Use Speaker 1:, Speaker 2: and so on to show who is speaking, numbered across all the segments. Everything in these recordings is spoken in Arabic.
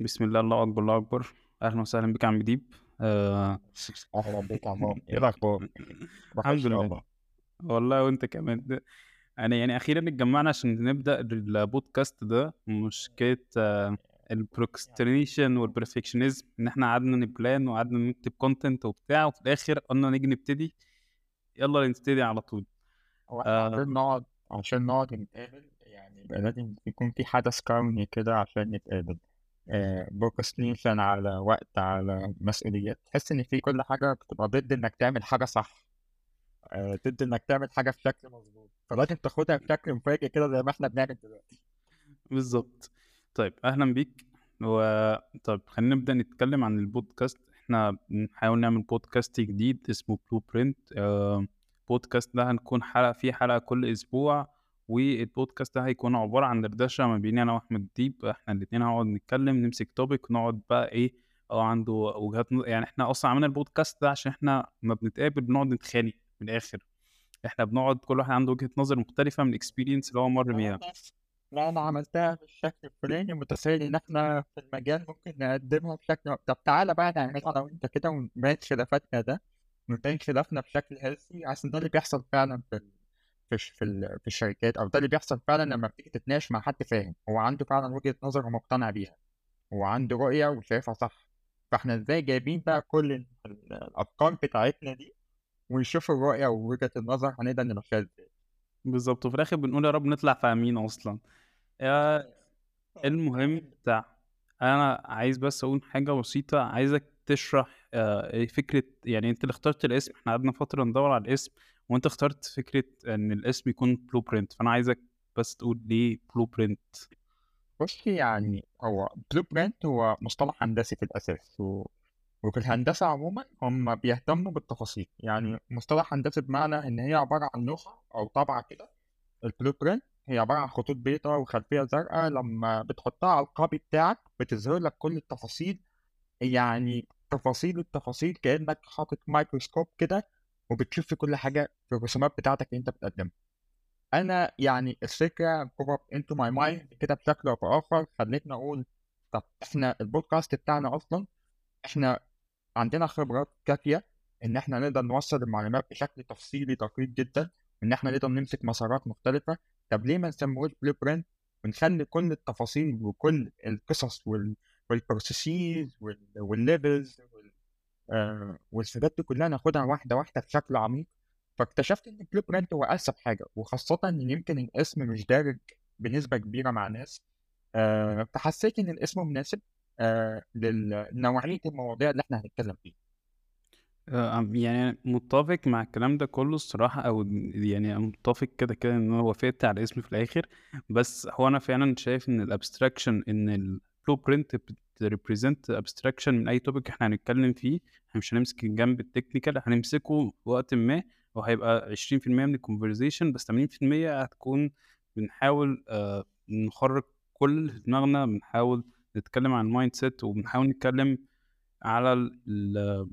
Speaker 1: بسم الله الله أكبر الله أكبر. أهلا وسهلا بك يا عم ديب. آه
Speaker 2: أهلا بك يا عمار إيه الأخبار؟
Speaker 1: الحمد لله.
Speaker 2: والله.
Speaker 1: وأنت كمان. أنا يعني أخيرا اتجمعنا عشان نبدأ البودكاست ده. مشكلة آه ال procrastination وال perfectionism إن إحنا قعدنا ن plan وقعدنا نكتب content وبتاع وفي الآخر قلنا نيجي نبتدي. يلا نبتدي على طول.
Speaker 2: هو إحنا
Speaker 1: آه.
Speaker 2: عشان نقعد عشان نقعد نتقابل يعني لازم يكون في حدث كوني كده عشان نتقابل. آه procrastination على وقت على مسؤوليات. تحس إن في كل حاجة بتبقى ضد إنك تعمل حاجة صح آه ضد إنك تعمل حاجة بشكل مظبوط فلازم تاخدها بشكل مفاجئ كده زي ما إحنا بنعمل دلوقتي.
Speaker 1: بالظبط طيب أهلا بيك. و طيب خلينا نبدأ نتكلم عن البودكاست. إحنا بنحاول نعمل بودكاست جديد اسمه Blueprint آه بودكاست ده هنكون حلقة فيه حلقة كل أسبوع والبودكاست ده هيكون عبارة عن دردشة ما بيني أنا وأحمد ديب. إحنا الاتنين هنقعد نتكلم نمسك topic ونقعد بقى إيه آه عنده وجهات نظر يعني إحنا أصلا عملنا البودكاست ده عشان إحنا ما بنتقابل بنقعد نتخانق من الآخر. إحنا بنقعد كل واحد عنده وجهة نظر مختلفة من ال experience اللي هو مر بيها.
Speaker 2: لا أنا عملتها بالشكل الفلاني متخيل إن إحنا في المجال ممكن نقدمها بشكل طب تعالى بقى نعملها أنا وأنت كده ونبين خلافاتنا ده ونبين خلافنا بشكل هيلثي عشان ده اللي بيحصل فعلا في. في في. في الشركات أو ده اللي بيحصل فعلا لما بتيجي تتناقش مع حد فاهم هو عنده فعلا وجهة نظر ومقتنع بيها هو عنده رؤية وشايفها صح فإحنا إزاي جايبين بقى كل ال... ال- الافكار بتاعتنا دي ونشوف الرؤية ووجهة النظر هنقدر نمشيها إزاي
Speaker 1: بالظبط وفي الآخر بنقول يا رب نطلع فاهمين أصلا يا المهم بتاع أنا عايز بس أقول حاجة بسيطة عايزك تشرح آه، فكرة يعني أنت اللي اخترت الاسم إحنا قعدنا فترة ندور على الاسم وأنت اخترت فكرة إن الاسم يكون Blueprint فأنا عايزك بس تقول ليه Blueprint
Speaker 2: بص يعني هو بلو print هو مصطلح هندسي في الأساس و... وفي الهندسة عموما هم بيهتموا بالتفاصيل. يعني مصطلح هندسي بمعنى إن هي عبارة عن لوحة أو طبعة كده. ال Blueprint هي عبارة عن خطوط بيضاء وخلفية زرقاء لما بتحطها على ال copy بتاعك بتظهر لك كل التفاصيل. يعني تفاصيل التفاصيل كأنك حاطط مايكروسكوب كده وبتشوف في كل حاجة في الرسومات بتاعتك اللي أنت بتقدمها. أنا يعني الفكرة popped into my mind كده بشكل أو بآخر خلتني أقول طب إحنا البودكاست بتاعنا أصلا إحنا عندنا خبرات كافية إن إحنا نقدر نوصل المعلومات بشكل تفصيلي دقيق جدا إن إحنا نقدر نمسك مسارات مختلفة. طب ليه ما نسموهوش Blueprint ونخلي كل التفاصيل وكل القصص وال وال processes وال levels آه، والحاجات دي كلها ناخدها واحدة واحدة بشكل عميق. فاكتشفت إن Blueprint هو انسب حاجة وخاصة إن يمكن الاسم مش دارج بنسبة كبيرة مع ناس. آه، فحسيت إن الاسم مناسب آه، لنوعية المواضيع اللي إحنا هنتكلم فيها.
Speaker 1: آه، يعني متفق مع الكلام ده كله الصراحة أو يعني أنا متفق كده كده إن هو وافقت على اسمي في الآخر. بس هو أنا فعلا شايف إن ال abstraction إن ال Blueprint بت represent abstraction من أي topic إحنا هنتكلم فيه إحنا مش هنمسك الجنب ال technical هنمسكه في وقت ما وهيبقى عشرين في المية من ال conversation بس تمانين في المية هتكون بنحاول آه نخرج كل دماغنا بنحاول نتكلم عن ال mindset وبنحاول نتكلم على ال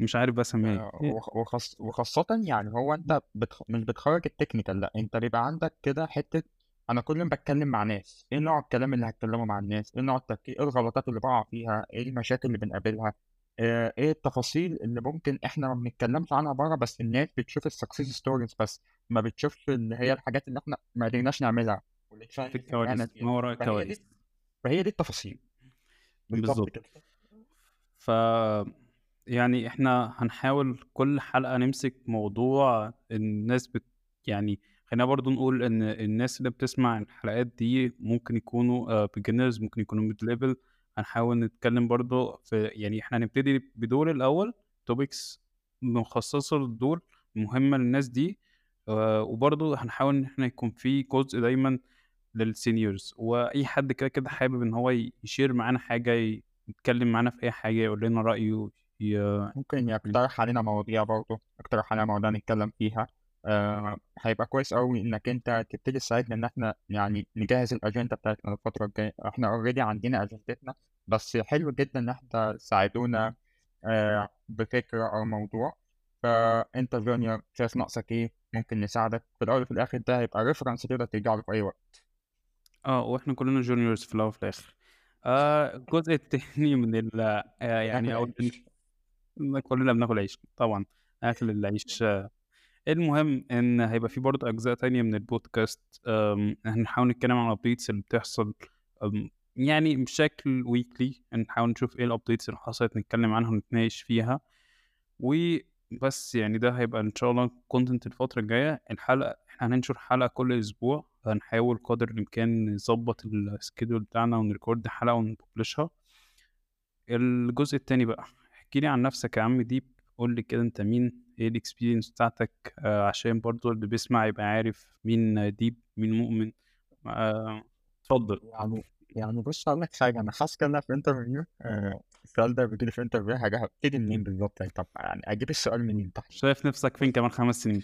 Speaker 1: مش عارف بسميها
Speaker 2: آه، إيه وخاص وخاصة يعني هو أنت بتخ... مش بتخرج ال technical لأ أنت بيبقى عندك كده حتة أنا كل يوم بتكلم مع ناس إيه نوع الكلام اللي هتكلمه مع الناس؟ إيه نوع التفكير إيه الغلطات اللي بقع فيها؟ إيه المشاكل اللي بنقابلها؟ إيه التفاصيل اللي ممكن إحنا ما بنتكلمش عنها بره بس الناس بتشوف ال success stories بس ما بتشوفش اللي هي الحاجات اللي إحنا ما قدرناش نعملها. واللي
Speaker 1: في الكواليس ما وراء الكواليس
Speaker 2: فهي دي التفاصيل. بالظبط
Speaker 1: ف يعني إحنا هنحاول كل حلقة نمسك موضوع الناس بت يعني خلينا برضو نقول إن الناس اللي بتسمع الحلقات دي ممكن يكونوا beginners ممكن يكونوا mid level. هنحاول نتكلم برضو في يعني إحنا هنبتدي بدول الأول topics مخصصة للدول مهمة للناس دي آه، وبرضو هنحاول إن إحنا يكون في جزء دايما للسينيورز وأي حد كده كده حابب إن هو يشير معانا حاجة يتكلم معانا في أي حاجة يقول لنا رأيه ي...
Speaker 2: ممكن يقترح علينا مواضيع برضه يقترح علينا مواضيع نتكلم فيها. آه هيبقى كويس قوي إنك أنت تبتدي تساعدنا إن إحنا يعني نجهز الأجندة بتاعتنا الفترة الجاية. إحنا already عندنا اجندتنا بس حلو جدا إن إحنا تساعدونا آه بفكرة أو موضوع. فانت junior شايف ناقصك إيه؟ ممكن نساعدك. في الأول وفي الآخر ده هيبقى reference تقدر ترجع له في أي وقت.
Speaker 1: آه وإحنا كلنا juniors في الأول وفي الآخر. آآ الجزء التاني من ال آآ يعني. كلنا بناكل عيش طبعًا، أكل العيش المهم إن هيبقى في برضه أجزاء تانية من البودكاست هنحاول نتكلم عن الupdates اللي بتحصل يعني بشكل weekly نحاول نشوف إيه الupdates اللي حصلت نتكلم عنها ونتناقش فيها، وبس يعني ده هيبقى إن شاء الله content الفترة الجاية، الحلقة إحنا هننشر حلقة كل أسبوع، هنحاول قدر الإمكان نضبط الschedule بتاعنا ونrecord حلقة ونpublishها. الجزء التاني بقى، احكِ لي عن نفسك يا عم ديب، قُل لي كده أنت مين، إيه ال experience بتاعتك آآ، عشان برضه اللي بيسمع يبقى عارف مين ديب، مين مؤمن، آآ، اتفضل.
Speaker 2: يعني يعني بُص هاقول لك حاجة، أنا حاسس كده في interview آآ، السؤال ده بييجي لي في interview حاجة هابتدي منين بالضبط يعني طب يعني أجيب السؤال منين طيب؟
Speaker 1: شايف نفسك فين كمان 5 سنين؟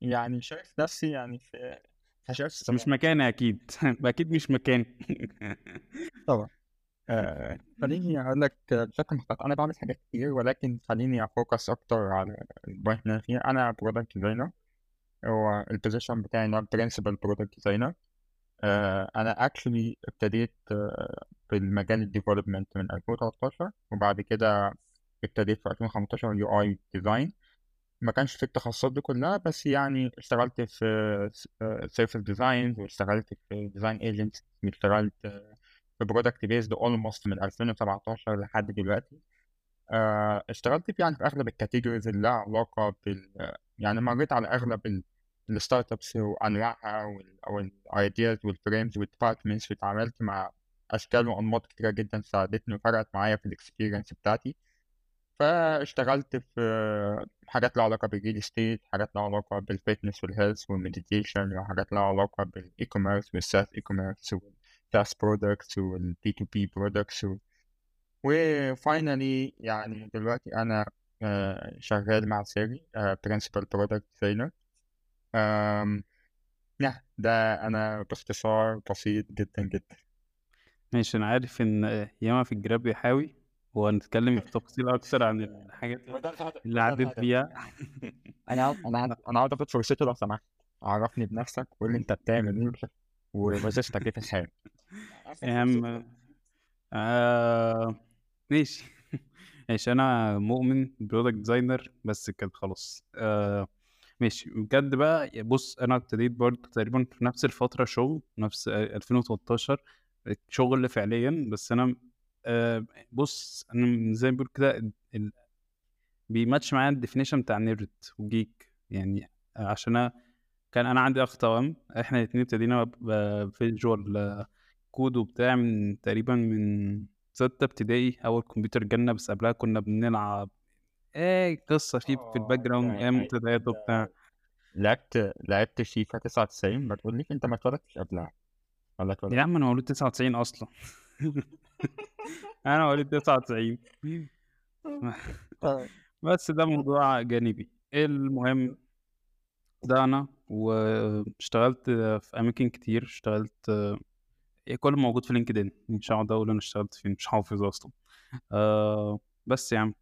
Speaker 2: يعني شايف نفسي يعني في
Speaker 1: مش
Speaker 2: السلام.
Speaker 1: مكاني أكيد، أكيد مش مكاني.
Speaker 2: طبعًا. آآ، خلّيني أقول لك بشكل مختصر، أنا باعمل حاجات كتير ولكن خلّيني أfocus أكتر على الpoint اللي أنا فيه، أنا product designer هو الposition بتاعي هو principal product designer. آآ، أنا actually ابتديت في المجال الdevelopment من 2013 وبعد كده ابتديت في 2015 UI design. ما كانش في التخصصات دي كلها بس يعني اشتغلت في س آآ surface design واشتغلت في design agents واشتغلت في product based almost من 2017 لحد دلوقتي. آآ، اشتغلت في يعني في أغلب الcategories اللي لها علاقة بال يعني مريت على أغلب ال الstartups وأنواعها وال أو الideas والframes والdepartments واتعاملت مع أشكال وأنماط كتيرة جدًا ساعدتني وفرقت معايا في الexperience بتاعتي. فاشتغلت في حاجات لها علاقة بالreal estate، حاجات لها علاقة بالfitness والhealth والmeditation وحاجات لها علاقة بالe-commerce والSaaS e-commerce والSaaS products والP2P products و وfinally يعني دلوقتي أنا آآ، شغال مع product designer. آمم، yeah ده أنا باختصار بسيط جدًا، جدًا.
Speaker 1: ماشي، أنا عارف إن ياما في الجراب يا حاوي، وهنتكلم بتفاصيل أكتر عن الحاجات اللي عديت بيها.
Speaker 2: أنا عاوز أنا عاوز أنا عاوز آخد فرصتي لو سمحت، عرّفني بنفسك وقُل لي أنت بتعمل إيه ووظيفتك إيه في الحياة؟
Speaker 1: يا عم آآ، ماشي، ماشي أنا مؤمن product designer بس كده خلاص. آآ، ماشي. بجد بقى بُص أنا ابتديت برضه تقريبًا في نفس الفترة شغل، نفس 2013 شغل فعليًا، بس أنا آآ، بُص أنا زي ما بيقولوا كده ال ال بيmatch معايا الdefinition بتاع nerd وgeek يعني عشان أنا كان أنا عندي أخ توأم، إحنا الاتنين ابتدينا بvisual code وبتاع من تقريبًا من سَتّة ابتدائي، أول كمبيوتر جالنا بس قبلها كنا بنلعب آآ، قصة في في
Speaker 2: آه،
Speaker 1: الbackground
Speaker 2: ده
Speaker 1: أيام
Speaker 2: أيوه
Speaker 1: منتديات وبتاع.
Speaker 2: ده لعبت لعبت FIFA 99 ما تقوليش أنت ما اتولدتش قبلها والّا اتولدت؟
Speaker 1: يا عم أنا مولود 99 أصلًا. أنا مواليد 99
Speaker 2: آه.
Speaker 1: بس ده موضوع جانبي. المهم ده أنا واشتغلت في أماكن كتير، اشتغلت كل اللي موجود في LinkedIn مش هاقعد أقول أنا اشتغلت فين مش حافظ أصلًا. آآ، بس يا عم.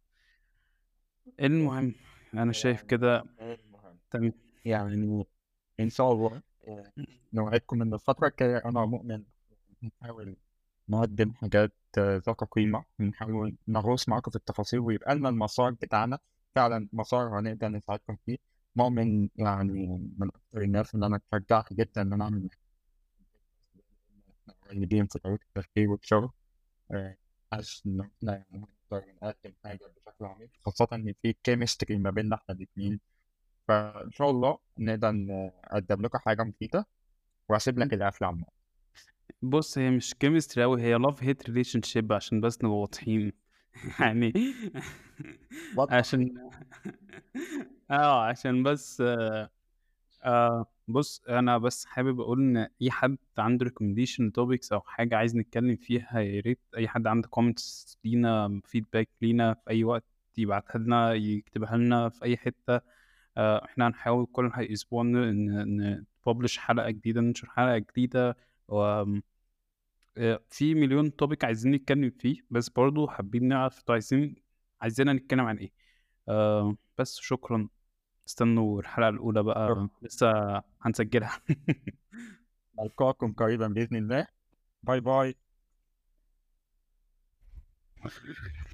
Speaker 1: المهم أنا شايف
Speaker 2: يعني
Speaker 1: كده تمام.
Speaker 2: يعني إن شاء الله آآ، نوعدكم إن الفترة الجاية أنا مؤمن نحاول نقدم حاجات ذات قيمة، ونحاول نغوص معاكم في التفاصيل ويبقى لنا المسار بتاعنا فعلًا مسار هنقدر نساعدكم فيه. مؤمن يعني من أكتر الناس اللي أنا اتشجعت جدًا إن أنا أعمل قريبين في طريقة التفكير والشغل آآ، حاسس إن إحنا يعني نقدر نقدم حاجة بشكل عميق، خاصةً إن في chemistry ما بيننا إحنا الاتنين، فإن شاء الله نقدر نقدم لكم حاجة مفيدة، وهاسيب لك القفل النقط.
Speaker 1: بُص هي مش chemistry أوي هي love hate relationship عشان بس نبقى واضحين يعني. عشان آه، عشان بس آآ، بُص أنا بس حابب أقول إن أي حد عنده recommendation topics أو حاجة عايز نتكلم فيها يا ريت أي حد عنده comments لينا feedback لينا في أي وقت يبعتها لنا، يكتبها لنا في أي حتة، آآ، إحنا هنحاول كل أسبوع ن ن نpublish حلقة جديدة، ننشر حلقة جديدة، وآمم، آآ، في مليون topic عايزين نتكلم فيه، بس برضه حابين نعرف عايزين عايزيننا نتكلم عن إيه. آآ، بس شكرًا، استنوا الحلقة الأولى بقى
Speaker 2: أوه.
Speaker 1: لسه هنسجلها.
Speaker 2: نلقاكم قريبا بإذن الله. باي باي.